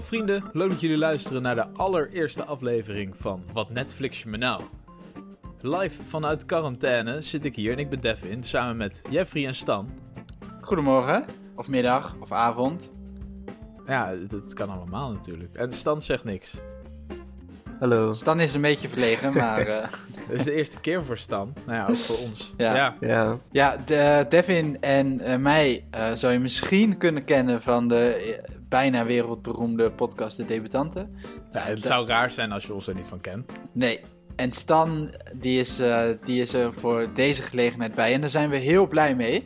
Hallo vrienden, leuk dat jullie luisteren naar de allereerste aflevering van Wat Netflix je me nou. Live vanuit quarantaine zit ik hier en ik ben Devin samen met Jeffrey en Stan. Goedemorgen, of middag, of avond. Ja, het kan allemaal natuurlijk. En Stan zegt niks. Hallo. Stan is een beetje verlegen, maar... uh... Het is de eerste keer voor Stan. Nou ja, ook voor ons. Ja, ja. ja. ja de, Devin en uh, mij uh, zou je misschien kunnen kennen van de bijna wereldberoemde podcast De Debutanten. Ja, het zou raar zijn als je ons er niet van kent. Nee. En Stan, die is, die is er voor deze gelegenheid bij. En daar zijn we heel blij mee.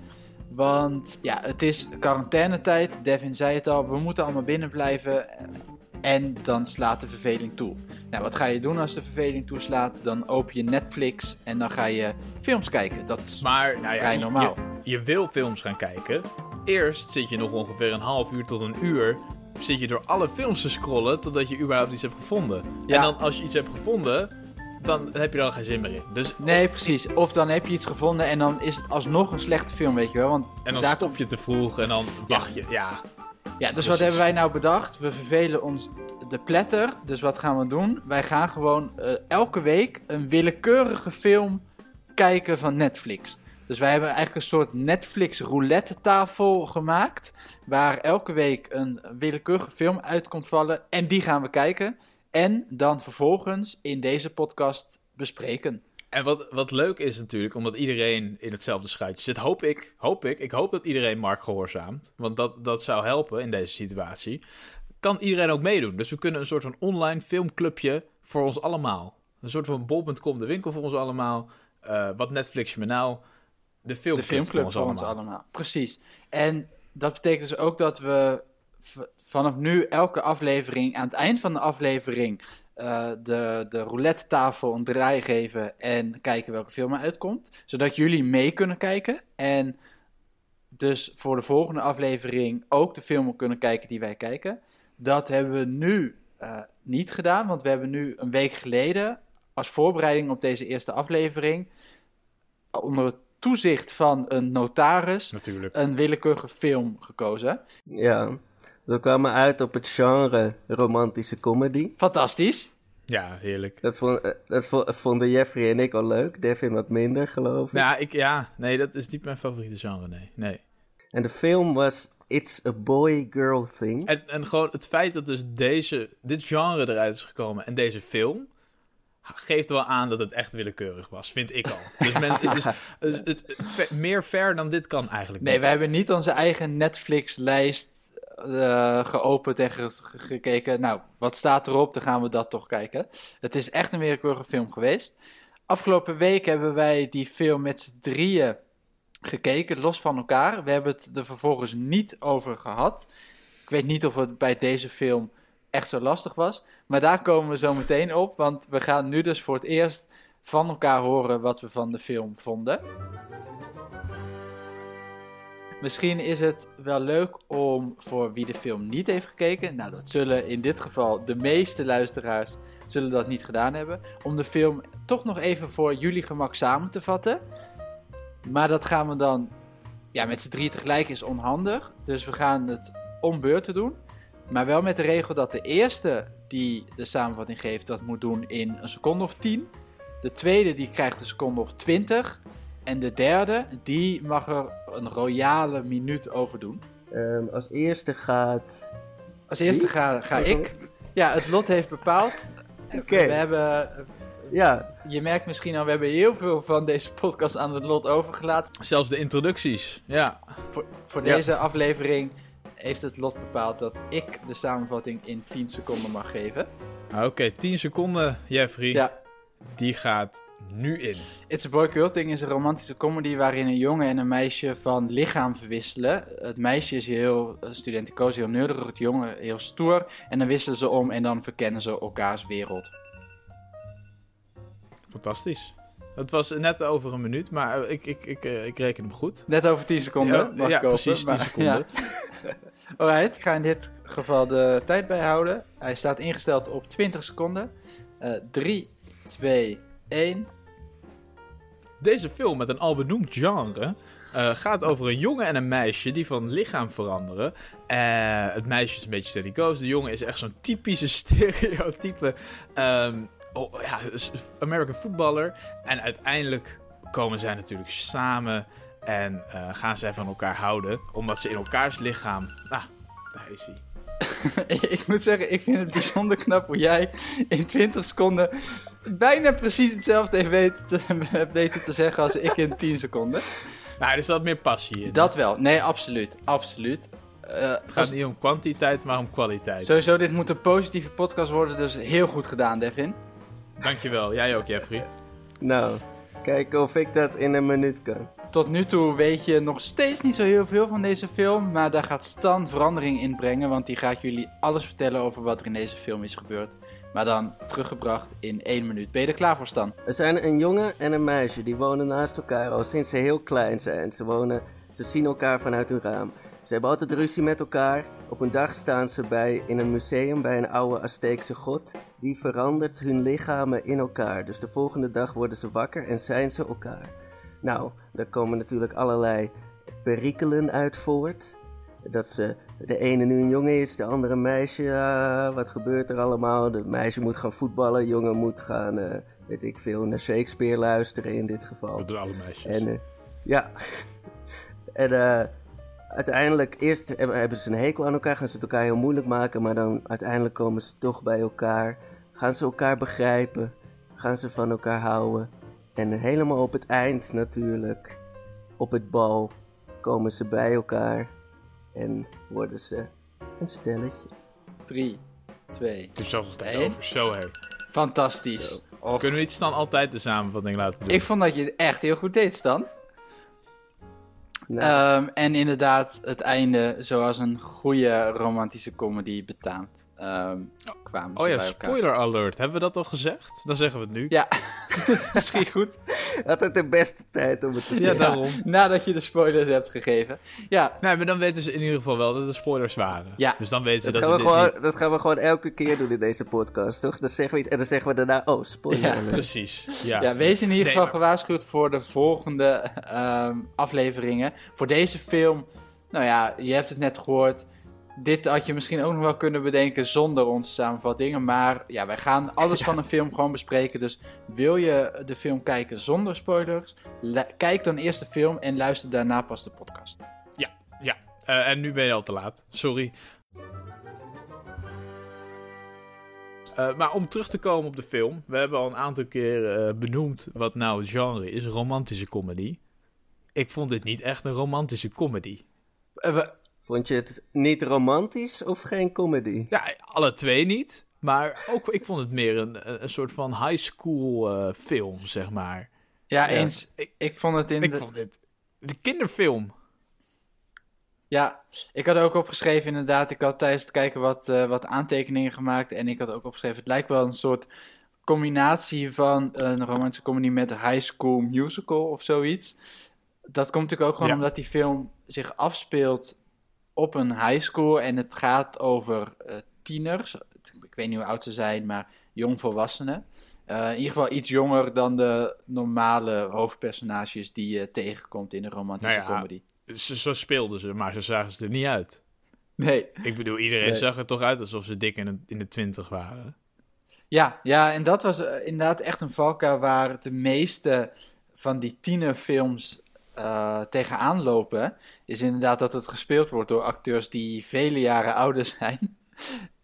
Want ja, het is quarantainetijd. Devin zei het al, we moeten allemaal binnen blijven. En dan slaat de verveling toe. Nou, wat ga je doen als de verveling toeslaat? Dan open je Netflix en dan ga je films kijken. Dat is maar, nou ja, vrij normaal. Je, je, wil films gaan kijken. Eerst zit je nog ongeveer een half uur tot een uur. Zit je door alle films te scrollen totdat je überhaupt iets hebt gevonden. Ja. En dan als je iets hebt gevonden, dan heb je er al geen zin meer in. Dus, nee, precies. Of dan heb je iets gevonden en dan is het alsnog een slechte film, weet je wel. Want en dan daar stop je te vroeg en dan wacht je. Ja. Ja, dus wat hebben wij nou bedacht? We vervelen ons de pletter. Dus wat gaan we doen? Wij gaan gewoon uh, elke week een willekeurige film kijken van Netflix. Dus wij hebben eigenlijk een soort Netflix roulette tafel gemaakt. Waar elke week een willekeurige film uit komt vallen. En die gaan we kijken. En dan vervolgens in deze podcast bespreken. En wat, wat leuk is natuurlijk, omdat iedereen in hetzelfde schuitje zit, hoop ik, hoop ik, ik hoop dat iedereen Mark gehoorzaamt. Want dat, dat zou helpen in deze situatie. Kan iedereen ook meedoen. Dus we kunnen een soort van online filmclubje voor ons allemaal. Een soort van bol.com, de winkel voor ons allemaal. Uh, wat Netflix me nou, de filmclub, de filmclub voor, ons, voor allemaal. ons allemaal. Precies. En dat betekent dus ook dat we vanaf nu elke aflevering, aan het eind van de aflevering, uh, de, de roulette tafel een draai geven en kijken welke film er uitkomt. Zodat jullie mee kunnen kijken en dus voor de volgende aflevering ook de film kunnen kijken die wij kijken. Dat hebben we nu uh, niet gedaan, want we hebben nu een week geleden als voorbereiding op deze eerste aflevering onder het toezicht van een notaris Natuurlijk. een willekeurige film gekozen. Ja. We kwamen uit op het genre romantische comedy. Fantastisch. Ja, heerlijk. Dat, vond, eh, dat vonden Jeffrey en ik al leuk. Devin wat minder, geloof ik. Ja, ik, ja, nee, dat is niet mijn favoriete genre, nee. nee. En de film was It's a Boy-Girl Thing. En, en gewoon het feit dat dus deze, dit genre eruit is gekomen en deze film geeft wel aan dat het echt willekeurig was, vind ik al. Dus men, het is, het, meer fair dan dit kan eigenlijk Nee, wij hebben niet onze eigen Netflix-lijst uh, geopend en ge gekeken. Nou, wat staat erop? Dan gaan we dat toch kijken. Het is echt een willekeurige film geweest. Afgelopen week hebben wij die film met z'n drieën gekeken, los van elkaar. We hebben het er vervolgens niet over gehad. Ik weet niet of het bij deze film echt zo lastig was. Maar daar komen we zo meteen op. Want we gaan nu dus voor het eerst van elkaar horen wat we van de film vonden. Misschien is het wel leuk om voor wie de film niet heeft gekeken. Nou, dat zullen in dit geval de meeste luisteraars zullen dat niet gedaan hebben. Om de film toch nog even voor jullie gemak samen te vatten. Maar dat gaan we dan ja, met z'n drie tegelijk is onhandig. Dus we gaan het om beurten doen. Maar wel met de regel dat de eerste die de samenvatting geeft, dat moet doen in een seconde of tien. De tweede die krijgt een seconde of twintig. En de derde, die mag er een royale minuut over doen. Um, als eerste gaat. Als eerste ga, ga ik. Ja, het lot heeft bepaald. Okay. We hebben. Ja. Je merkt misschien al, we hebben heel veel van deze podcast aan het lot overgelaten. Zelfs de introducties, ja. Voor, voor deze ja. aflevering heeft het lot bepaald dat ik de samenvatting in 10 seconden mag geven. Oké, okay, 10 seconden, Jeffrey. Ja. Die gaat nu in. It's a Boy Quilting is een romantische comedy waarin een jongen en een meisje van lichaam verwisselen. Het meisje is heel studenticoos, heel neurderig, het jongen heel stoer. En dan wisselen ze om en dan verkennen ze elkaars wereld. Fantastisch. Het was net over een minuut, maar ik, ik, ik, ik reken hem goed. Net over 10 seconden. Ja, mag ja kopen, precies, 10 maar, seconden. Ja. Alright, ik ga in dit geval de tijd bijhouden. Hij staat ingesteld op 20 seconden. Uh, 3, 2, 1. Deze film met een al benoemd genre eh, gaat over een jongen en een meisje die van lichaam veranderen. Eh, het meisje is een beetje steady goes. De jongen is echt zo'n typische stereotype ehm, oh, ja, American voetballer. En uiteindelijk komen zij natuurlijk samen en eh, gaan zij van elkaar houden. Omdat ze in elkaars lichaam... Ah, daar is hij. ik moet zeggen, ik vind het bijzonder knap hoe jij in 20 seconden bijna precies hetzelfde heeft weten te, hebt weten te zeggen als ik in 10 seconden. Nou, er staat meer passie in. Dat wel. Nee, absoluut. Absoluut. Eh, Het gaat niet om kwantiteit, maar om kwaliteit. Sowieso, dit moet een positieve podcast worden, dus heel goed gedaan, Devin. Dankjewel. Jij ook, Jeffrey. Nou, kijken of ik dat in een minuut kan. Tot nu toe weet je nog steeds niet zo heel veel van deze film, maar daar gaat Stan verandering in brengen, want die gaat jullie alles vertellen over wat er in deze film is gebeurd. Maar dan teruggebracht in één minuut. Ben je er klaar voor, Stan? Er zijn een jongen en een meisje die wonen naast elkaar al sinds ze heel klein zijn. Ze, wonen, ze zien elkaar vanuit hun raam. Ze hebben altijd ruzie met elkaar. Op een dag staan ze bij, in een museum bij een oude Azteekse god. Die verandert hun lichamen in elkaar. Dus de volgende dag worden ze wakker en zijn ze elkaar. Nou, daar komen natuurlijk allerlei perikelen uit voort. Dat ze, de ene nu een jongen is, de andere een meisje. wat gebeurt er allemaal? De meisje moet gaan voetballen, de jongen moet gaan, eh, weet ik veel, naar Shakespeare luisteren in dit geval. Dat doen alle meisjes. En eh, ja, en eh, uiteindelijk, eerst hebben, ze een hekel aan elkaar, gaan ze het elkaar heel moeilijk maken, maar dan uiteindelijk komen ze toch bij elkaar, gaan ze elkaar begrijpen, gaan ze van elkaar houden. En helemaal op het eind natuurlijk, op het bal, komen ze bij elkaar en worden ze een stelletje. 3, 2, Het is Eén. over. Zo, hé. fantastisch. Och, Kunnen we iets dan altijd de samenvatting laten doen? ik vond dat je het echt heel goed deed, Stan. Ehm, en inderdaad, het einde zoals een goede romantische comedy betaamt. Ehm, kwamen oh ze ja, bij elkaar. spoiler alert. Hebben we dat al gezegd? Dan zeggen we het nu. Ja, misschien goed. altijd de beste tijd om het te Ja, zeggen. daarom. Nadat je de spoilers hebt gegeven. Ja, Nee, maar dan weten ze in ieder geval wel dat het spoilers waren. Ja. Dus dan weten ze Dat dat, gaan, we gewoon, niet- dat gaan we gewoon elke keer doen in deze podcast, toch? Dan zeggen we iets en dan zeggen we daarna, oh, spoiler. Ja, alert. Precies. Ja. ja, wees in ieder Nee, geval maar- gewaarschuwd voor de volgende ehm, afleveringen. Voor deze film, nou ja, je hebt het net gehoord. Dit had je misschien ook nog wel kunnen bedenken zonder onze samenvattingen. Maar ja, wij gaan alles van een film gewoon bespreken. Dus wil je de film kijken zonder spoilers? Kijk dan eerst de film en luister daarna pas de podcast. Ja, ja. Eh, en nu ben je al te laat. Sorry. Eh, maar om terug te komen op de film. We hebben al een aantal keer eh, benoemd wat nou het genre is. Romantische comedy. Ik vond dit niet echt een romantische comedy. Vond je het niet romantisch of geen comedy? Ja, alle twee niet. Maar ook, ik vond het meer een, een soort van high school eh, film, zeg maar. ja, Ja. eens. Ik, ik vond het in Ik de- vond dit... De kinderfilm. Ja, ik had ook opgeschreven inderdaad. Ik had tijdens het kijken wat, eh, wat aantekeningen gemaakt. En ik had ook opgeschreven, het lijkt wel een soort combinatie van een romantische comedy met een high school musical of zoiets. Dat komt natuurlijk ook gewoon Ja. omdat die film zich afspeelt op een high school. En het gaat over eh, tieners. Ik weet niet hoe oud ze zijn, maar jongvolwassenen. Eh in ieder geval iets jonger dan de normale hoofdpersonages die je tegenkomt in een romantische Nou ja, comedy. Zo, zo speelden ze, maar zo zagen ze er niet uit. Nee. Ik bedoel, iedereen Nee. zag er toch uit alsof ze dik in de, in de twintig waren. Ja, ja, en dat was eh, inderdaad echt een valkuil waar de meeste van die tienerfilms eh tegenaan lopen. Is inderdaad dat het gespeeld wordt door acteurs die vele jaren ouder zijn.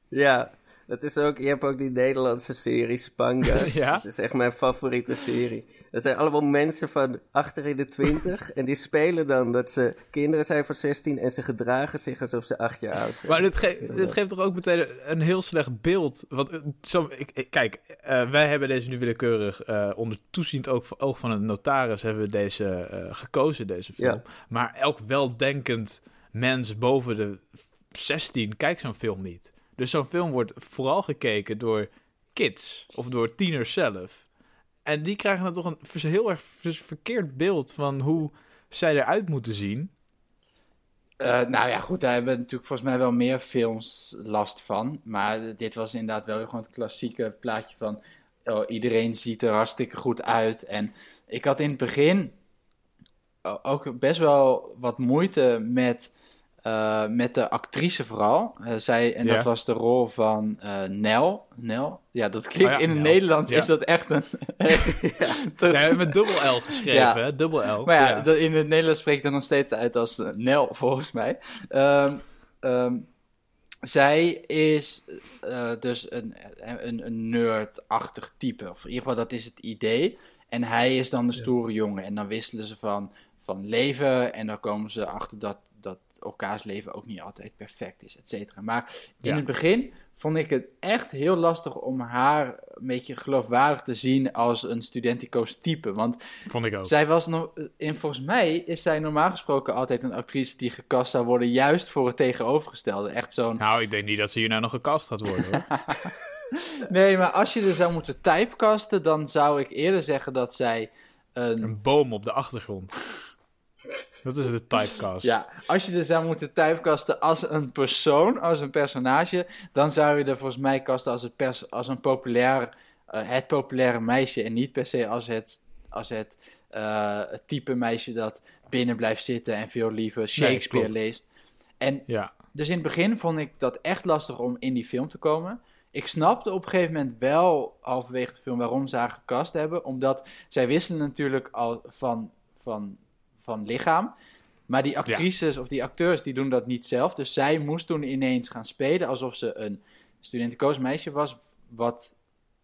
Ja, dat is ook, je hebt ook die Nederlandse serie Spangas. Ja? Dat is echt mijn favoriete serie. Dat zijn allemaal mensen van achter in de twintig. en die spelen dan dat ze kinderen zijn van 16 en ze gedragen zich alsof ze acht jaar oud zijn. Maar dit, ge- dit geeft toch ook meteen een heel slecht beeld. Want eh, zo, ik, ik- kijk, eh, wij hebben deze nu willekeurig eh, onder toeziend oog, oog van een notaris hebben we deze gekozen, deze film. Maar elk weldenkend mens boven de 16 kijkt zo'n film niet. Dus zo'n film wordt vooral gekeken door kids of door tieners zelf. En die krijgen dan toch een heel erg verkeerd beeld van hoe zij eruit moeten zien. Eh, nou ja, goed, daar hebben natuurlijk volgens mij wel meer films last van. Maar dit was inderdaad wel gewoon het klassieke plaatje van... Oh, iedereen ziet er hartstikke goed uit. En ik had in het begin... ook best wel wat moeite met, eh, met de actrice vooral. Eh, zij, en dat was de rol van eh, Nel. Nel? Ja, dat klinkt Oh ja, in het. Nederlands Ja. is dat echt een... Ja, met dubbel L geschreven, hè? Dubbel L. Maar ja, dat- in het Nederlands spreekt dat nog steeds uit als Nel, volgens mij. Ehm, ehm, zij is dus een, een, een nerd-achtig type. Of in ieder geval, dat is het idee. En hij is dan de stoere jongen. En dan wisselen ze van, van leven. En dan komen ze achter dat elkaars leven ook niet altijd perfect is, et cetera. Maar in Ja. het begin vond ik het echt heel lastig om haar een beetje geloofwaardig te zien als een studenticoos type. Want Vond ik ook. zij was nog, in volgens mij is zij normaal gesproken altijd een actrice die gecast zou worden, juist voor het tegenovergestelde. Echt zo'n. Nou, ik denk niet dat ze hierna nog gecast gaat worden, hoor. Nee, maar als je er zou moeten typecasten, dan zou ik eerder zeggen dat zij een. Een boom op de achtergrond. Dat is de typecast. Ja, als je er zou moeten typecasten als een persoon, als een personage, dan zou je er volgens mij casten als, het pers als een populair, eh, het populaire meisje en niet per se als het, als het, eh, het type meisje dat binnen blijft zitten en veel liever Shakespeare leest. En Ja. Dus in het begin vond ik dat echt lastig om in die film te komen. Ik snapte op een gegeven moment wel, halverwege de film, waarom ze haar gecast hebben. Omdat zij wisselen natuurlijk al van, van, van lichaam. Maar die actrices of die acteurs, die doen dat niet zelf. Dus zij moest toen ineens gaan spelen alsof ze een studenticoos meisje was. Wat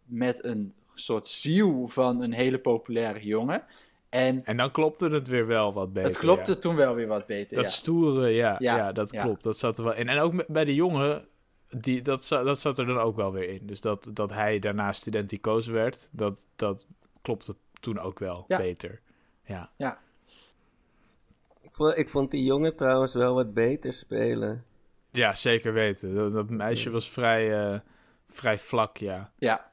met een soort ziel van een hele populaire jongen. En En dan klopte het weer wel wat beter. het klopte ja. toen wel weer wat beter. Dat ja. stoere, ja, Ja, ja, dat ja. klopt. Dat zat er wel in. En ook bij de jongen, die, dat, dat zat er dan ook wel weer in. Dus dat, dat hij daarna studenticoos werd, dat, dat klopte toen ook wel Ja. beter. Ja. Ik vond, ik vond die jongen trouwens wel wat beter spelen. ja, zeker weten. Dat, dat meisje was vrij, eh, vrij vlak, ja. ja.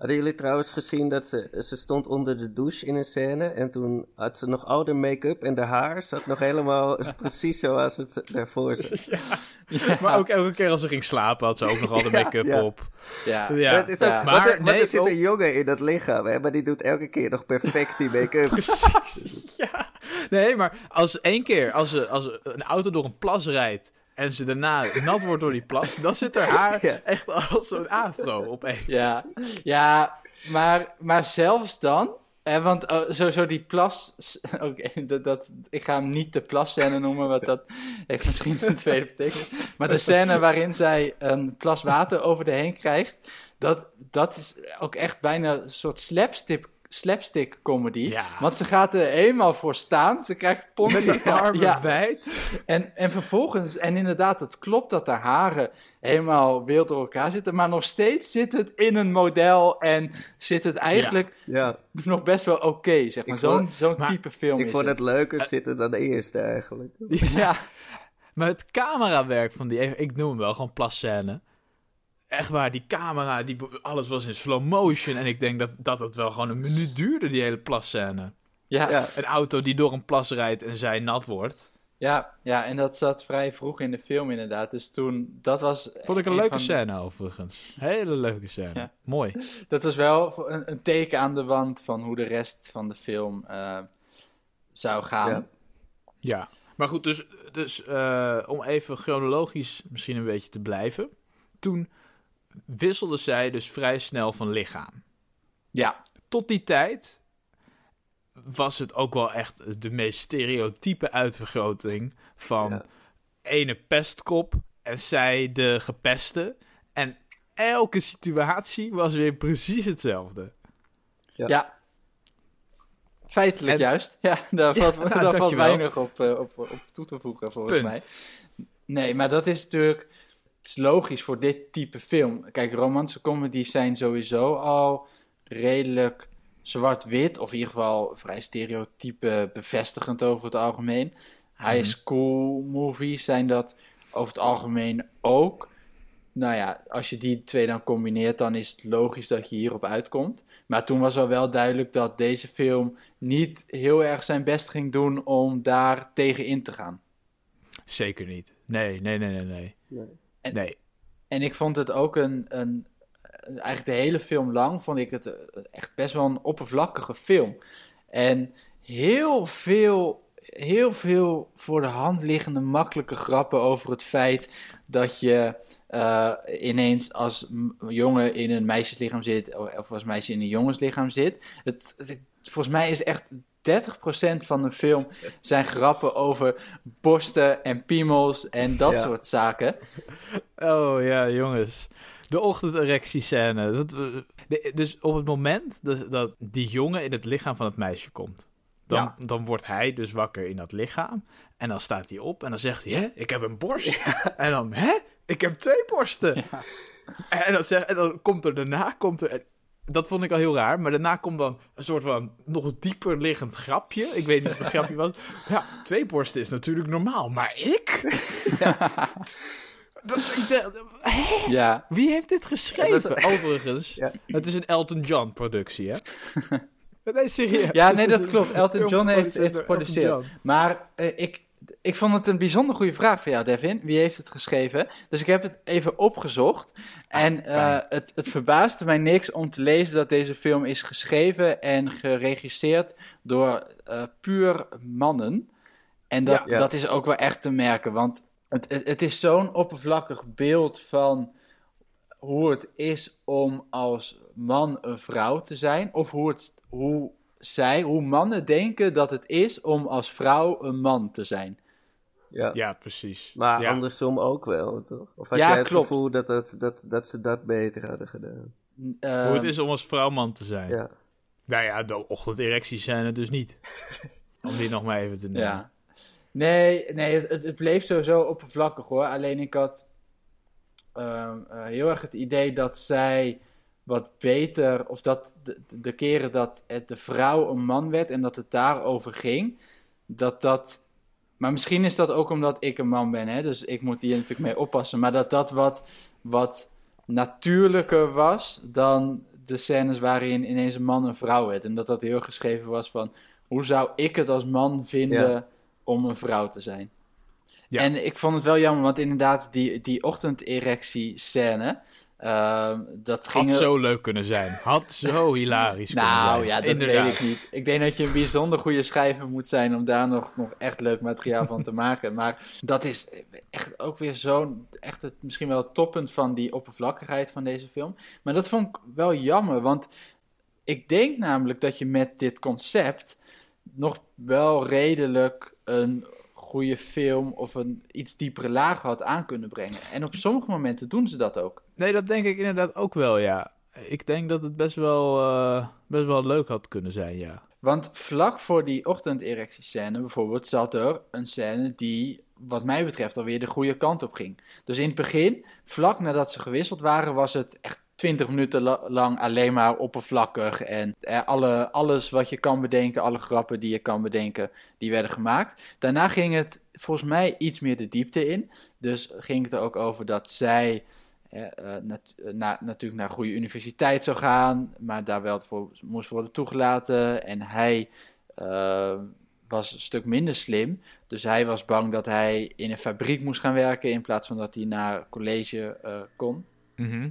Hadden jullie trouwens gezien dat ze, ze stond onder de douche in een scène en toen had ze nog oude make-up en de haar zat nog helemaal precies zoals het daarvoor zat. Maar ook elke keer als ze ging slapen had ze ook nog al de Ja, make-up ja. op. Ja. Ja. Dat is ook, Maar er- nee, er zit ook- een jongen in dat lichaam, hè, maar die doet elke keer nog perfect die make-up. Precies. Ja. Nee, maar als één keer als, ze, als een auto door een plas rijdt en ze daarna nat wordt door die plas, dan zit er haar Ja. echt als zo'n afro opeens. Ja, ja maar, maar zelfs dan. Hè, want eh, sowieso die plas. Oké, dat, dat, ik ga hem niet de plasscène noemen, want dat heeft misschien een tweede betekenis. Maar de scène waarin zij een plas water over de heen krijgt. Dat, dat is ook echt bijna een soort slapstick, slapstick comedy. Ja. Want ze gaat er helemaal voor staan. Ze krijgt pond Met de armen ja, wijd. en, en vervolgens, en inderdaad, het klopt dat de haren helemaal wild door elkaar zitten, maar nog steeds zit het in een model en zit het eigenlijk Ja, nog best wel oké, zeg maar. Ik Zo'n vond- zo'n maar type film ik is vond het. het leuker zitten dan de eerste eigenlijk. Ja, Maar het camerawerk van die, ik noem hem wel gewoon plasscène. Echt waar, die camera, die, alles was in slow motion. En ik denk dat, dat het wel gewoon een minuut duurde, die hele plasscène. ja, ja. Ja, Een auto die door een plas rijdt en zij nat wordt. Ja, en dat zat vrij vroeg in de film inderdaad. Dus toen, dat was... Vond ik een een leuke van- scène overigens. Hele leuke scène. Ja. Mooi. Dat was wel een teken aan de wand van hoe de rest van de film eh, zou gaan. Ja. Ja, maar goed, dus, dus eh, om even chronologisch misschien een beetje te blijven. Toen wisselde zij dus vrij snel van lichaam. ja. Tot die tijd was het ook wel echt de meest stereotype uitvergroting van Ja. ene pestkop en zij de gepeste. En elke situatie was weer precies hetzelfde. Ja. Ja. Feitelijk En- juist. Ja, daar Ja, valt, nou, daar valt weinig op, eh, op, op toe te voegen, volgens Punt. mij. Nee, maar dat is natuurlijk is logisch voor dit type film. Kijk, romantische comedies zijn sowieso al redelijk zwart-wit, of in ieder geval vrij stereotype bevestigend over het algemeen. High school movies zijn dat over het algemeen ook. Nou ja, als je die twee dan combineert, dan is het logisch dat je hierop uitkomt. Maar toen was al wel duidelijk dat deze film niet heel erg zijn best ging doen om daar tegen in te gaan. Zeker niet. Nee, nee, nee, nee, nee. Nee. En- Nee. En ik vond het ook een, een. Eigenlijk de hele film lang vond ik het eh, echt best wel een oppervlakkige film. En heel veel, heel veel voor de hand liggende makkelijke grappen over het feit dat je eh, ineens als jongen in een meisjeslichaam zit of als meisje in een jongenslichaam zit. Het, het- volgens mij is echt 30% van de film zijn grappen over borsten en piemels en dat Ja. soort zaken. Oh ja, jongens. De ochtenderectiescène. De- dus op het moment dat, die jongen in het lichaam van het meisje komt, dan, Ja. dan wordt hij dus wakker in dat lichaam. En dan staat hij op en dan zegt hij, hè, ik heb een borst. En dan, hè, ik heb twee borsten. En, dan zeg, en dan komt er daarna, komt er, en dat vond ik al heel raar, maar daarna komt dan een soort van nog dieper liggend grapje. Ik weet niet of het een grapje was. Ja, twee borsten is natuurlijk normaal, maar ik? Dat, ik dacht, hè? Ja, Wie heeft dit geschreven? Ja, dat is- Overigens, Ja. het is een Elton John productie, hè? Nee, serieus. Ja, nee, Het dat klopt. Elton John heeft- door geproduceerd. Maar eh, ik, ik vond het een bijzonder goede vraag van jou, Devin. Wie heeft het geschreven? Dus ik heb het even opgezocht. En eh, het, het verbaasde mij niks om te lezen dat deze film is geschreven en geregisseerd door eh, puur mannen. En dat, Ja. dat is ook wel echt te merken, want het, het, het is zo'n oppervlakkig beeld van hoe het is om als man een vrouw te zijn. Of hoe, het, hoe zij, hoe mannen denken dat het is om als vrouw een man te zijn. Ja. Ja, precies. Maar ja. andersom ook wel, toch? Of had Ja, jij het klopt. gevoel dat, dat, dat, dat ze dat beter hadden gedaan? Eh, Hoe het is om als vrouwman te zijn. Ja. Nou ja, de ochtenderecties zijn het dus niet. om die nog maar even te nemen. Ja. Nee, nee het, het- het bleef sowieso oppervlakkig hoor. Alleen ik had ehm, eh, heel erg het idee dat zij wat beter, of dat de, de keren dat het de vrouw een man werd en dat het daarover ging, dat dat. Maar misschien is dat ook omdat ik een man ben, hè? dus ik moet hier natuurlijk mee oppassen. Maar dat dat wat, wat natuurlijker was dan de scènes waarin ineens een man een vrouw werd. En dat dat heel geschreven was van hoe zou ik het als man vinden Ja. om een vrouw te zijn. Ja. En ik vond het wel jammer, want inderdaad, die, die ochtenderectie-scène, ehm, dat Had ging... zo leuk kunnen zijn. Had zo hilarisch kunnen zijn. Nou ja, dat Inderdaad. weet ik niet. Ik denk dat je een bijzonder goede schrijver moet zijn om daar nog, nog echt leuk materiaal van te maken. Maar dat is echt ook weer zo'n, echt het, misschien wel het toppunt van die oppervlakkigheid van deze film. Maar dat vond ik wel jammer, want ik denk namelijk dat je met dit concept nog wel redelijk een goede film of een iets diepere laag had aan kunnen brengen. En op sommige momenten doen ze dat ook. Nee, dat denk ik inderdaad ook wel, ja. Ik denk dat het best wel, eh, best wel leuk had kunnen zijn, ja. Want vlak voor die ochtenderectiescène bijvoorbeeld zat er een scène die, wat mij betreft, alweer de goede kant op ging. Dus in het begin, vlak nadat ze gewisseld waren, was het echt 20 minuten la- lang alleen maar oppervlakkig. En eh, alle, alles wat je kan bedenken, alle grappen die je kan bedenken, die werden gemaakt. Daarna ging het volgens mij iets meer de diepte in. Dus ging het er ook over dat zij nat- eh, na- natuurlijk naar een goede universiteit zou gaan, maar daar wel voor moest worden toegelaten. En hij eh, was een stuk minder slim. Dus hij was bang dat hij in een fabriek moest gaan werken in plaats van dat hij naar college eh, kon. Mhm.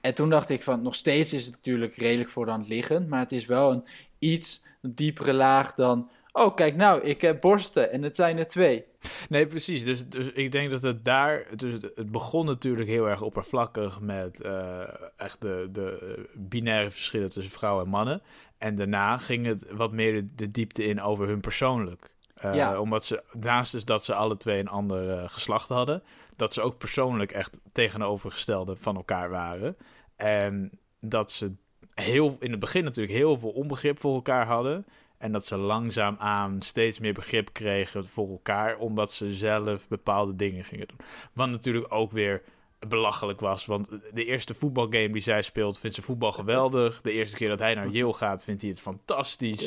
En toen dacht ik van, nog steeds is het natuurlijk redelijk voor de hand liggend, maar het is wel een iets diepere laag dan, oh kijk nou, ik heb borsten en het zijn er twee. Nee, precies. Dus, dus ik denk dat het daar... Dus het- begon natuurlijk heel erg oppervlakkig met eh, echt de, de binaire verschillen tussen vrouwen en mannen. En daarna ging het wat meer de, de diepte in over hun persoonlijk. Eh, Ja. Omdat ze, naast dus dat ze alle twee een ander eh, geslacht hadden, dat ze ook persoonlijk echt tegenovergestelde van elkaar waren. En dat ze heel, in het begin natuurlijk heel veel onbegrip voor elkaar hadden. En dat ze langzaamaan steeds meer begrip kregen voor elkaar, omdat ze zelf bepaalde dingen gingen doen. Wat natuurlijk ook weer belachelijk was, want de eerste voetbalgame die zij speelt, vindt ze voetbal geweldig. De eerste keer dat hij naar Yale gaat, vindt hij het fantastisch.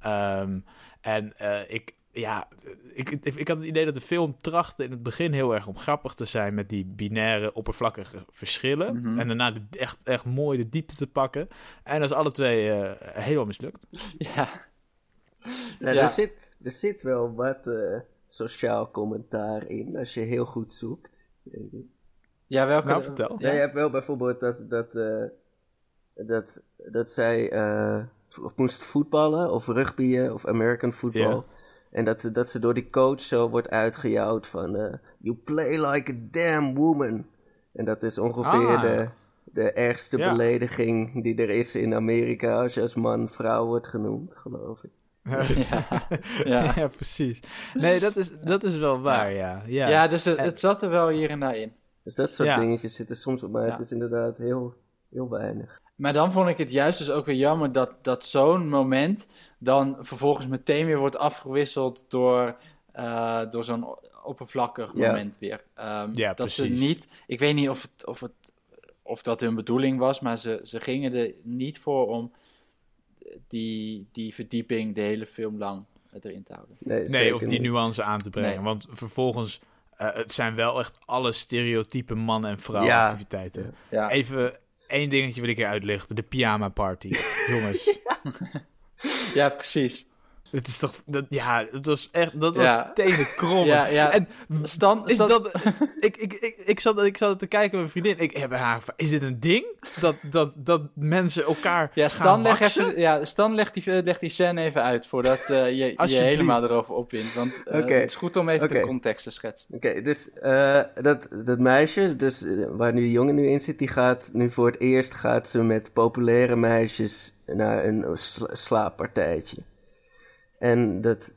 Ehm, en eh, ik, ja, ik, ik, ik had het idee dat de film trachtte in het begin heel erg om grappig te zijn met die binaire, oppervlakkige verschillen. Mhm. En daarna de- echt, echt mooi de diepte te pakken. En dat is alle twee eh, helemaal mislukt. Ja, Nou, Ja. er, zit, er zit wel wat eh, sociaal commentaar in als je heel goed zoekt. denk ik. ja welke... Nou, vertel. Ja, je hebt wel bijvoorbeeld dat, dat, eh, dat, dat zij, eh, of moest voetballen of rugbyen of American football. Ja. En dat, dat ze door die coach zo wordt uitgejouwd van... eh, you play like a damn woman. En dat is ongeveer Ah. de, de ergste Ja. belediging die er is in Amerika... als je als man vrouw wordt genoemd, geloof ik. Ja. ja. Ja. precies. Nee, dat is, dat is wel waar, ja. Ja, Ja, dus het, En- het zat er wel hier en daar in. Dus dat soort Ja. dingetjes zitten soms op, maar Ja. het is inderdaad heel, heel weinig. Maar dan vond ik het juist dus ook weer jammer dat, dat zo'n moment dan vervolgens meteen weer wordt afgewisseld door, eh, door zo'n oppervlakkig Ja. moment weer. Ehm, Ja, dat ze precies. niet, ik weet niet of, het, of, het, of dat hun bedoeling was, maar ze, ze gingen er niet voor om die, die verdieping de hele film lang erin te houden. Nee, of die nuance aan te brengen. Nee. Want vervolgens, eh, het zijn wel echt alle stereotype man- en vrouw Ja. activiteiten. Ja, Even één dingetje wil ik hier uitlichten. De pyjama party. Jongens, ja precies. Het is toch... Dat, ja, het was echt... Dat was Ja. Ja, ja. En Stan, is Stan- dat... ik, ik, ik, ik, zat, ik zat te kijken met mijn vriendin. Ik heb haar gevraagd, Is dit een ding? Dat, dat, dat mensen elkaar Ja, gaan Stan, leg even, ja, Stan legt die, legt die scène even uit voordat eh, je je helemaal erover opwint. Want eh, het is goed om even de context te schetsen. Oké, dus eh, dat, dat meisje, dus, eh, waar nu die jongen nu in zit, die gaat nu voor het eerst gaat ze met populaire meisjes naar een sla- slaappartijtje. En dat,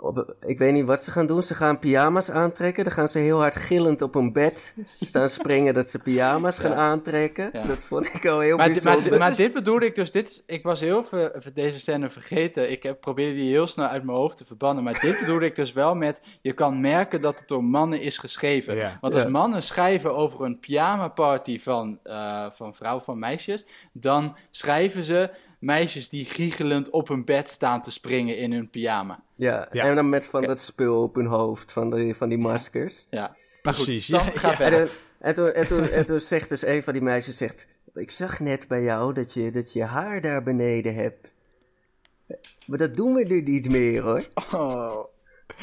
op, ik weet niet wat ze gaan doen. Ze gaan pyjama's aantrekken. Dan gaan ze heel hard gillend op een bed staan springen dat ze pyjama's gaan aantrekken. Ja. Dat vond ik al heel Maar, bijzonder. maar, maar dit bedoelde ik dus, dit is, ik was heel veel deze scène vergeten. Ik heb, probeerde die heel snel uit mijn hoofd te verbannen. Maar dit bedoelde ik dus wel met, je kan merken dat het door mannen is geschreven. Ja. Want als Ja. mannen schrijven over een pyjama party van, eh, van vrouwen van meisjes, dan schrijven ze meisjes die giechelend op een bed staan te springen in hun pyjama. Ja. Ja. en dan met van dat spul op hun hoofd, van die, van die maskers. Ja, goed, Precies. Ja, ga ja. verder. En, toen- en, toen, en, toen, en toen zegt dus een van die meisjes, zegt, ik zag net bij jou dat je, dat je haar daar beneden hebt. Maar dat doen we nu niet meer hoor. Oh.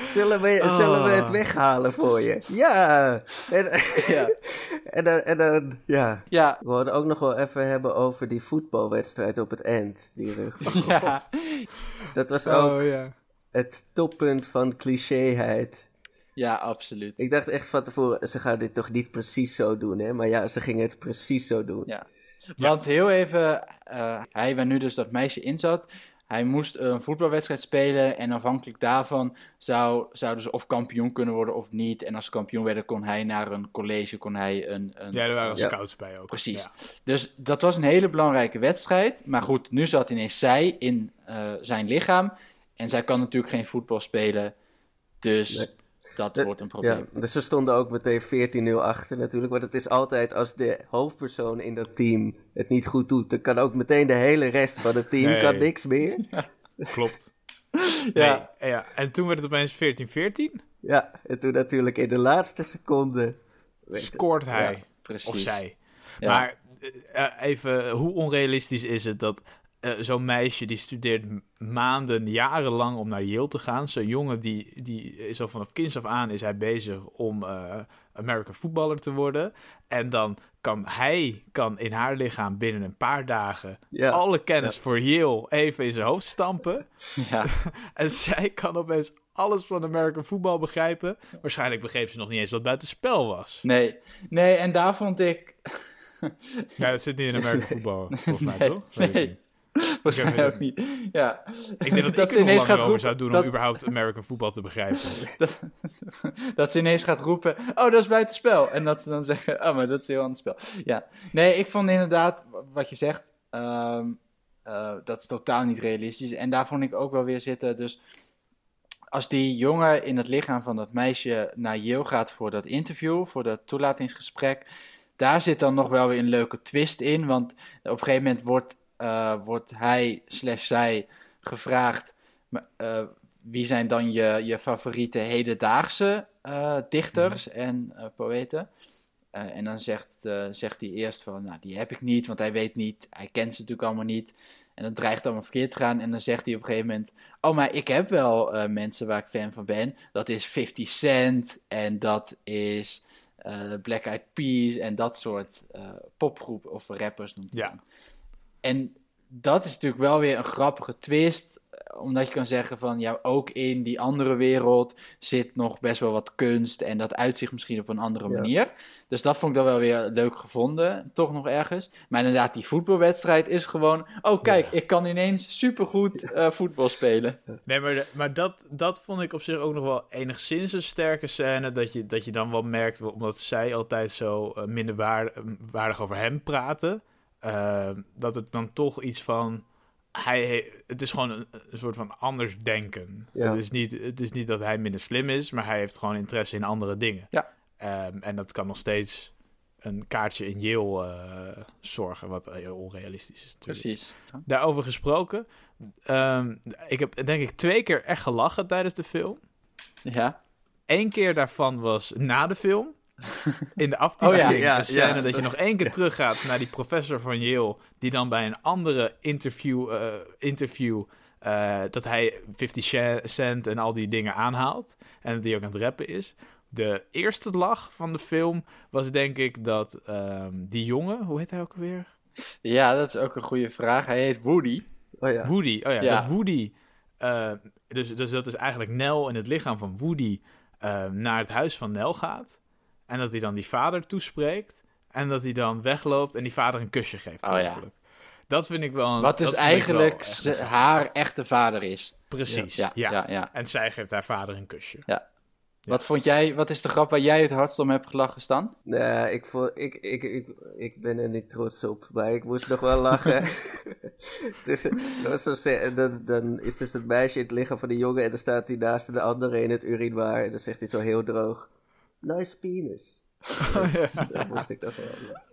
Zullen we, Oh. zullen we het weghalen voor je? Ja. En, Ja. en, dan, en dan, ja. Ja, We wilden ook nog wel even hebben over die voetbalwedstrijd op het eind. Die rug. ja. Dat was ook Oh, ja. Het toppunt van clichéheid. ja, absoluut. Ik dacht echt van tevoren, ze gaan dit toch niet precies zo doen, hè? Maar ja, ze gingen het precies zo doen. Ja. Want heel even, eh, hij waar nu dus dat meisje in zat, hij moest een voetbalwedstrijd spelen en afhankelijk daarvan zou, zouden ze of kampioen kunnen worden of niet. En als ze kampioen werden, kon hij naar een college, kon hij een... een Ja, er waren Ja. scouts bij ook. Precies. Ja. Dus dat was een hele belangrijke wedstrijd. Maar goed, nu zat ineens zij in eh, zijn lichaam. En zij kan natuurlijk geen voetbal spelen. Dus Nee. dat wordt een probleem. Ja, dus ze stonden ook meteen 14-0 achter natuurlijk. Want het is altijd als de hoofdpersoon in dat team het niet goed doet, dan kan ook meteen de hele rest van het team Nee. kan niks meer. Klopt. Ja. Nee, ja. En toen werd het opeens 14-14. Ja, en toen natuurlijk in de laatste seconde. Scoort hij. Ja. Precies. Of zij. Ja. Maar eh, eh, even, hoe onrealistisch is het dat eh, zo'n meisje die studeert maanden, jarenlang om naar Yale te gaan. Zo'n jongen die, die is al vanaf kinds af aan is hij bezig om eh American voetballer te worden. En dan kan hij kan in haar lichaam binnen een paar dagen alle kennis voor Yale even in zijn hoofd stampen. Ja. En zij kan opeens alles van American voetbal begrijpen. Waarschijnlijk begreep ze nog niet eens wat buitenspel was. Nee. nee, en daar vond ik... Ja, dat zit niet in American voetbal, volgens mij, Nee, toch? Nee. Volgens mij ook niet. Ja. Ik denk dat, Dat ik ze ineens gaat roepen zou doen dat- om überhaupt American voetbal te begrijpen. dat, dat ze ineens gaat roepen, oh, dat is buitenspel. En dat ze dan zeggen, oh, maar dat is een heel ander spel. Ja, nee, ik vond inderdaad, wat je zegt, ehm, eh, dat is totaal niet realistisch. En daar vond ik ook wel weer zitten, dus als die jongen in het lichaam van dat meisje naar Yale gaat voor dat interview, voor dat toelatingsgesprek, daar zit dan nog wel weer een leuke twist in, want op een gegeven moment wordt, wordt hij slash zij gevraagd, eh, wie zijn dan je, je favoriete hedendaagse eh, dichters en eh, poëten? Eh, en dan zegt, eh, zegt hij eerst van, nou, die heb ik niet, want hij weet niet, hij kent ze natuurlijk allemaal niet. En dat dreigt allemaal verkeerd te gaan. En dan zegt hij op een gegeven moment, oh, maar ik heb wel eh, mensen waar ik fan van ben. Dat is 50 Cent en dat is eh, Black Eyed Peas en dat soort eh popgroepen of rappers noemt hij Ja. dan. En dat is natuurlijk wel weer een grappige twist. eh, Omdat je kan zeggen van ja, ook in die andere wereld zit nog best wel wat kunst. En dat uitzicht misschien op een andere Ja. manier. Dus dat vond ik dan wel weer leuk gevonden. Toch nog ergens. Maar inderdaad, die voetbalwedstrijd is gewoon. Oh, kijk, Ja. ik kan ineens supergoed eh voetbal spelen. Nee, maar, de- maar dat, dat vond ik op zich ook nog wel enigszins een sterke scène. Dat je, dat je dan wel merkt, omdat zij altijd zo eh, minder waar- waardig over hem praten. Eh, dat het dan toch iets van. Hij, he- het is gewoon een, een soort van anders denken. Ja. Het, is niet, het is niet dat hij minder slim is, maar hij heeft gewoon interesse in andere dingen. Ja. Ehm, en dat kan nog steeds een kaartje in Yale eh, zorgen, wat heel onrealistisch is natuurlijk. Precies. Daarover gesproken. ehm, ik heb denk ik twee keer echt gelachen tijdens de film. Ja. Eén keer daarvan was na de film. In de aftiteling. Oh ja, ja, de scène ja. dat je nog één keer teruggaat naar die professor van Yale. Die dan bij een andere interview, eh, interview eh, dat hij 50 Sha- Cent en al die dingen aanhaalt. En dat hij ook aan het rappen is. De eerste lach van de film was denk ik dat ehm, die jongen, hoe heet hij ook alweer? ja, dat is ook een goede vraag. Hij heet Woody. Oh ja. Woody, oh ja, Ja. dat Woody. eh, dus, dus dat is eigenlijk Nel in het lichaam van Woody eh, naar het huis van Nel gaat. En dat hij dan die vader toespreekt. En dat hij dan wegloopt en die vader een kusje geeft. Oh ja. eigenlijk. Dat vind ik wel een. Wat dus eigenlijk echt ze- een- haar echte vader is. Precies, Ja, ja. ja, ja. En zij geeft haar vader een kusje. Ja. Wat vond jij, wat is de grap waar jij het hardst om hebt gelachen, Stan? Nee, ik, vond, ik, ik, ik, ik ben er niet trots op, maar ik moest nog wel lachen. dus, dat was zo se- dan, dan is dus het meisje in het lichaam van de jongen en dan staat hij naast de andere in het urinoir. En dan zegt hij zo heel droog, nice penis. Dat moest ik toch wel. ja.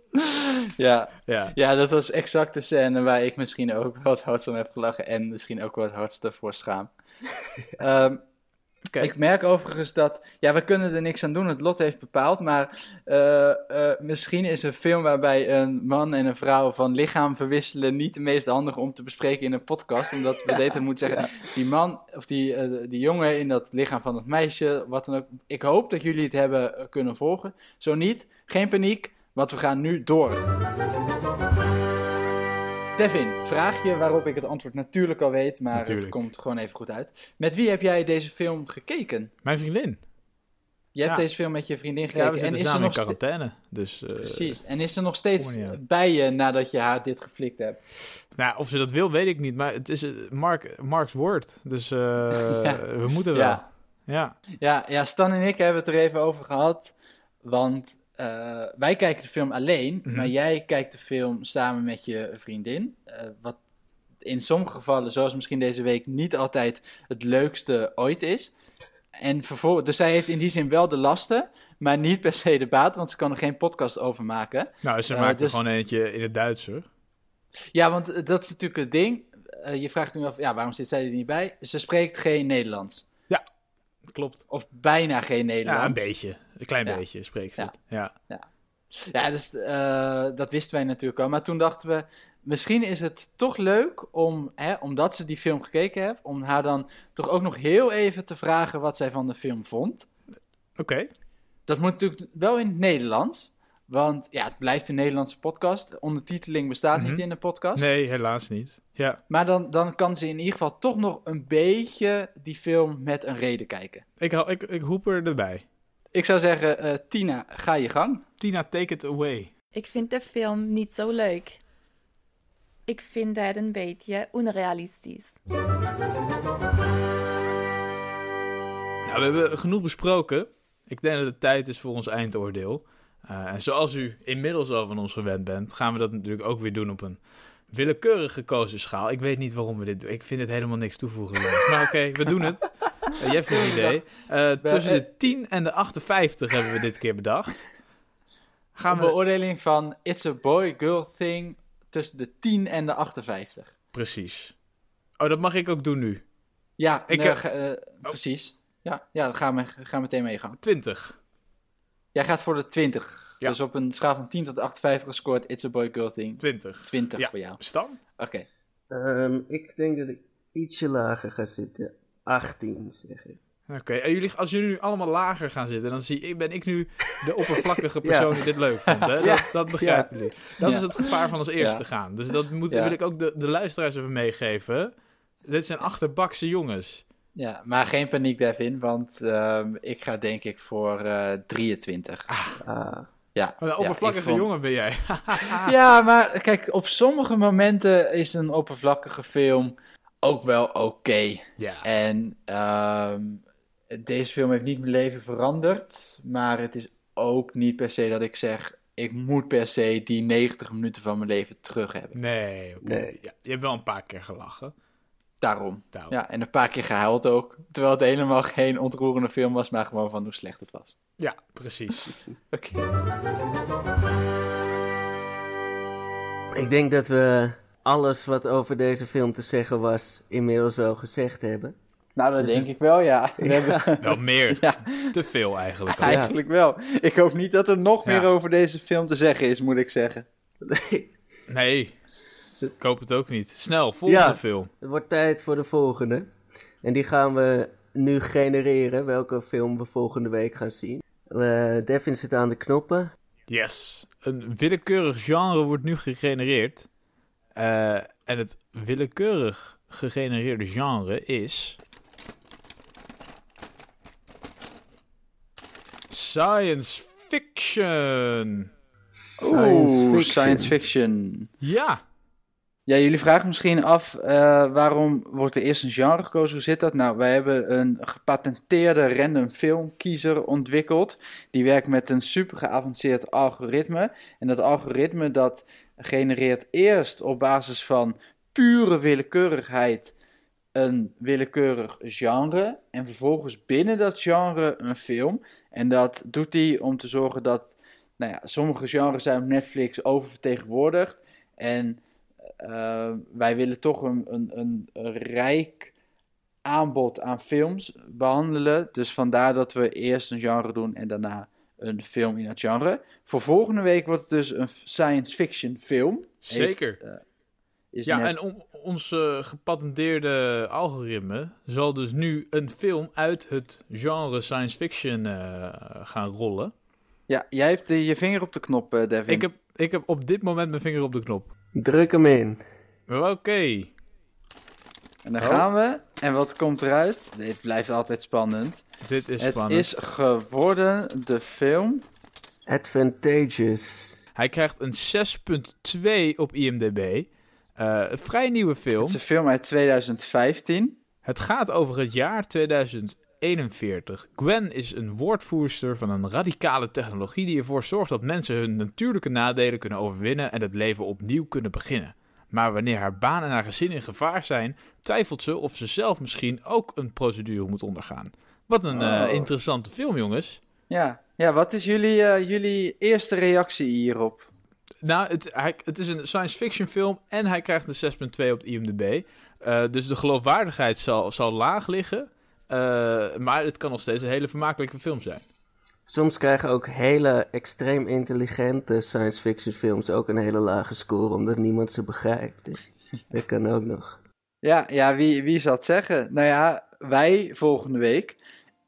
Ja, Ja. ja, dat was exact de scène waar ik misschien ook wat hardst om heb gelachen en misschien ook wat hardst voor schaam. Ehm, Ik merk overigens dat, ja, we kunnen er niks aan doen, het lot heeft bepaald, maar eh, eh, misschien is een film waarbij een man en een vrouw van lichaam verwisselen niet de meest handige om te bespreken in een podcast, omdat we dit moeten zeggen, die man of die, eh, die jongen in dat lichaam van het meisje, wat dan ook, ik hoop dat jullie het hebben kunnen volgen. Zo niet, geen paniek, want we gaan nu door. Devin, vraag je waarop ik het antwoord natuurlijk al weet, maar het komt gewoon even goed uit. Met wie heb jij deze film gekeken? Mijn vriendin. Je hebt Ja. deze film met je vriendin Ja, gekeken. we en is in nog ste- quarantaine. Dus, eh, Precies. En is ze nog steeds bij je nadat je haar dit geflikt hebt? Nou, of ze dat wil, weet ik niet. Maar het is eh, Mark, Mark's woord. Dus eh, Ja. we moeten wel. Ja. Ja. Ja, ja, Stan en ik hebben het er even over gehad. Want eh, wij kijken de film alleen, Mhm. maar jij kijkt de film samen met je vriendin. Eh, wat in sommige gevallen, zoals misschien deze week, niet altijd het leukste ooit is. En vervolgens, dus zij heeft in die zin wel de lasten, maar niet per se de baat, want ze kan er geen podcast over maken. Nou, ze Eh, maakt dus- er gewoon eentje in het Duits, hoor. Ja, want dat is natuurlijk het ding. Je vraagt nu af, ja, waarom zit zij er niet bij? Ze spreekt geen Nederlands. Klopt. Of bijna geen Nederlands. Ja, een beetje. Een klein Ja. beetje spreekt ze Ja. Ja. Ja, dus eh, dat wisten wij natuurlijk al. Maar toen dachten we, misschien is het toch leuk om, hè, omdat ze die film gekeken heeft, om haar dan toch ook nog heel even te vragen wat zij van de film vond. Oké. Dat moet natuurlijk wel in het Nederlands. Want ja, het blijft een Nederlandse podcast. Ondertiteling bestaat Mhm. niet in de podcast. Nee, helaas niet. Ja. Maar dan, dan kan ze in ieder geval toch nog een beetje die film met een reden kijken. Ik, hou- ik, ik hoep er erbij. Ik zou zeggen, eh, Tina, ga je gang. Tina, take it away. Ik vind de film niet zo leuk. Ik vind het een beetje onrealistisch. Nou, we hebben genoeg besproken. Ik denk dat het tijd is voor ons eindoordeel. Eh, en zoals u inmiddels al van ons gewend bent, gaan we dat natuurlijk ook weer doen op een willekeurig gekozen schaal. Ik weet niet waarom we dit doen. Ik vind het helemaal niks toevoegen. Maar oké, we doen het. Uh, jij hebt een idee. Eh, tussen de 10 en de 58 hebben we dit keer bedacht. Gaan Een we... beoordeling van It's a Boy-Girl Thing tussen de 10 en de 58. Precies. Oh, dat mag ik ook doen nu. Ja, Ik nee, heb- eh, precies. Ja, ja dan gaan we, gaan meteen meegaan. 20. Jij gaat voor de 20. Ja. Dus op een schaal van 10 tot 58 gescoord It's a Boy-Girl Thing. 20. 20 Ja. voor jou. Stan? Oké. Ehm, ik denk dat ik ietsje lager ga zitten. 18, zeg ik. Oké, en jullie, als jullie nu allemaal lager gaan zitten, dan zie ik, ben ik nu de oppervlakkige persoon die dit leuk vond. Hè? Dat, dat begrijpen jullie. Dat Ja. is het gevaar van als eerste Ja. gaan. Dus dat moet, Ja. wil ik ook de, de luisteraars even meegeven. Dit zijn achterbakse jongens. Ja, maar geen paniek, Devin, want ehm, ik ga denk ik voor eh 23. Ah, Ja, Een oppervlakkige vond- jongen ben jij. Ja, maar kijk, op sommige momenten is een oppervlakkige film ook wel oké. ja. En ehm, deze film heeft niet mijn leven veranderd, maar het is ook niet per se dat ik zeg, ik moet per se die 90 minuten van mijn leven terug hebben. Nee, oké. Nee. Ja, je hebt wel een paar keer gelachen. Daarom. Daarom. Ja, en een paar keer gehuild ook. Terwijl het helemaal geen ontroerende film was, maar gewoon van hoe slecht het was. Ja, precies. Oké. ik denk dat we alles wat over deze film te zeggen was inmiddels wel gezegd hebben. Nou, dat Dus denk ik wel, ja. We hebben Wel meer. Ja. Te veel eigenlijk. al. eigenlijk wel. Ik hoop niet dat er nog Ja. meer over deze film te zeggen is, moet ik zeggen. Nee, ik hoop het ook niet. Snel, volgende Ja. film. Het wordt tijd voor de volgende. En die gaan we nu genereren, welke film we volgende week gaan zien. Eh, Devin zit aan de knoppen. Yes. Een willekeurig genre wordt nu gegenereerd. Eh, en het willekeurig gegenereerde genre is... Science fiction. Science Oeh, fiction. science fiction. Ja. Ja, jullie vragen misschien af eh, waarom wordt er eerst een genre gekozen? Hoe zit dat? Nou, wij hebben een gepatenteerde random filmkiezer ontwikkeld. Die werkt met een super geavanceerd algoritme. En dat algoritme dat genereert eerst op basis van pure willekeurigheid een willekeurig genre. En vervolgens binnen dat genre een film. En dat doet hij om te zorgen dat, nou ja, sommige genres zijn op Netflix oververtegenwoordigd. En eh, wij willen toch een, een, een, rijk aanbod aan films behandelen. Dus vandaar dat we eerst een genre doen en daarna een film in het genre. Voor volgende week wordt het dus een science fiction film. Zeker. Heeft, eh, is Ja, net- en on- ons eh, gepatenteerde algoritme zal dus nu een film uit het genre science fiction gaan rollen. ja, jij hebt je vinger op de knop, Devin. Ik heb, ik heb op dit moment mijn vinger op de knop. Druk hem in. Oké. En dan Oh. gaan we. En wat komt eruit? Dit blijft altijd spannend. Dit is het spannend. is geworden de film. Advantageous. Hij krijgt een 6.2 op IMDb. Eh, een vrij nieuwe film. Het is een film uit 2015. Het gaat over het jaar 2041. Gwen is een woordvoerster van een radicale technologie die ervoor zorgt dat mensen hun natuurlijke nadelen kunnen overwinnen en het leven opnieuw kunnen beginnen. Maar wanneer haar baan en haar gezin in gevaar zijn, twijfelt ze of ze zelf misschien ook een procedure moet ondergaan. Wat een eh, Oh. interessante film, jongens. Ja, ja wat is jullie, eh, jullie eerste reactie hierop? Nou, het, hij, het is een science fiction film en hij krijgt een 6.2 op de IMDb. Eh, dus de geloofwaardigheid zal, zal laag liggen. Eh, maar het kan nog steeds een hele vermakelijke film zijn. Soms krijgen ook hele extreem intelligente science fiction films ook een hele lage score, omdat niemand ze begrijpt. Dus dat kan ook nog. Ja, ja wie, wie zal het zeggen? Nou ja, wij volgende week.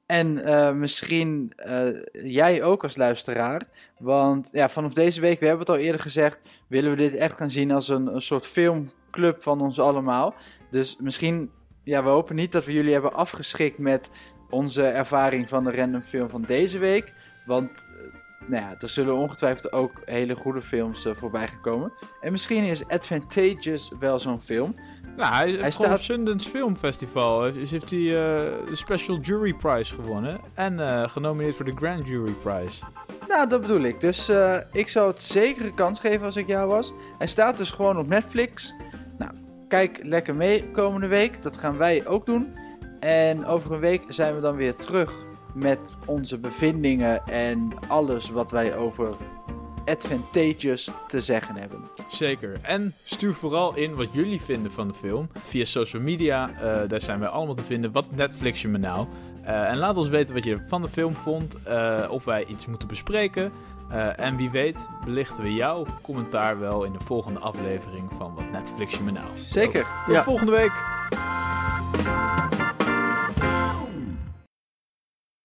En eh, misschien eh, jij ook als luisteraar. Want ja, vanaf deze week, we hebben het al eerder gezegd, willen we dit echt gaan zien als een, een soort filmclub van ons allemaal. Dus misschien, ja, we hopen niet dat we jullie hebben afgeschikt met onze ervaring van de random film van deze week. Want eh, nou ja, er zullen ongetwijfeld ook hele goede films eh, voorbij gaan komen. En misschien is Advantageous wel zo'n film. Nou, hij, gewoon op staat- Sundance Film Festival dus heeft hij eh, de Special Jury Prize gewonnen. En genomineerd voor de Grand Jury Prize. Nou, dat bedoel ik. Dus ik zou het zeker een kans geven als ik jou was. Hij staat dus gewoon op Netflix. Kijk lekker mee komende week. Dat gaan wij ook doen. En over een week zijn we dan weer terug met onze bevindingen en alles wat wij over Advantageous te zeggen hebben. Zeker. En stuur vooral in wat jullie vinden van de film. Via social media, eh, daar zijn wij allemaal te vinden. Wat Netflix je me nou? Eh, en laat ons weten wat je van de film vond. eh, of wij iets moeten bespreken. Eh, en wie weet belichten we jouw commentaar wel in de volgende aflevering van Wat Netflix je me nou. Zeker. Tot volgende week.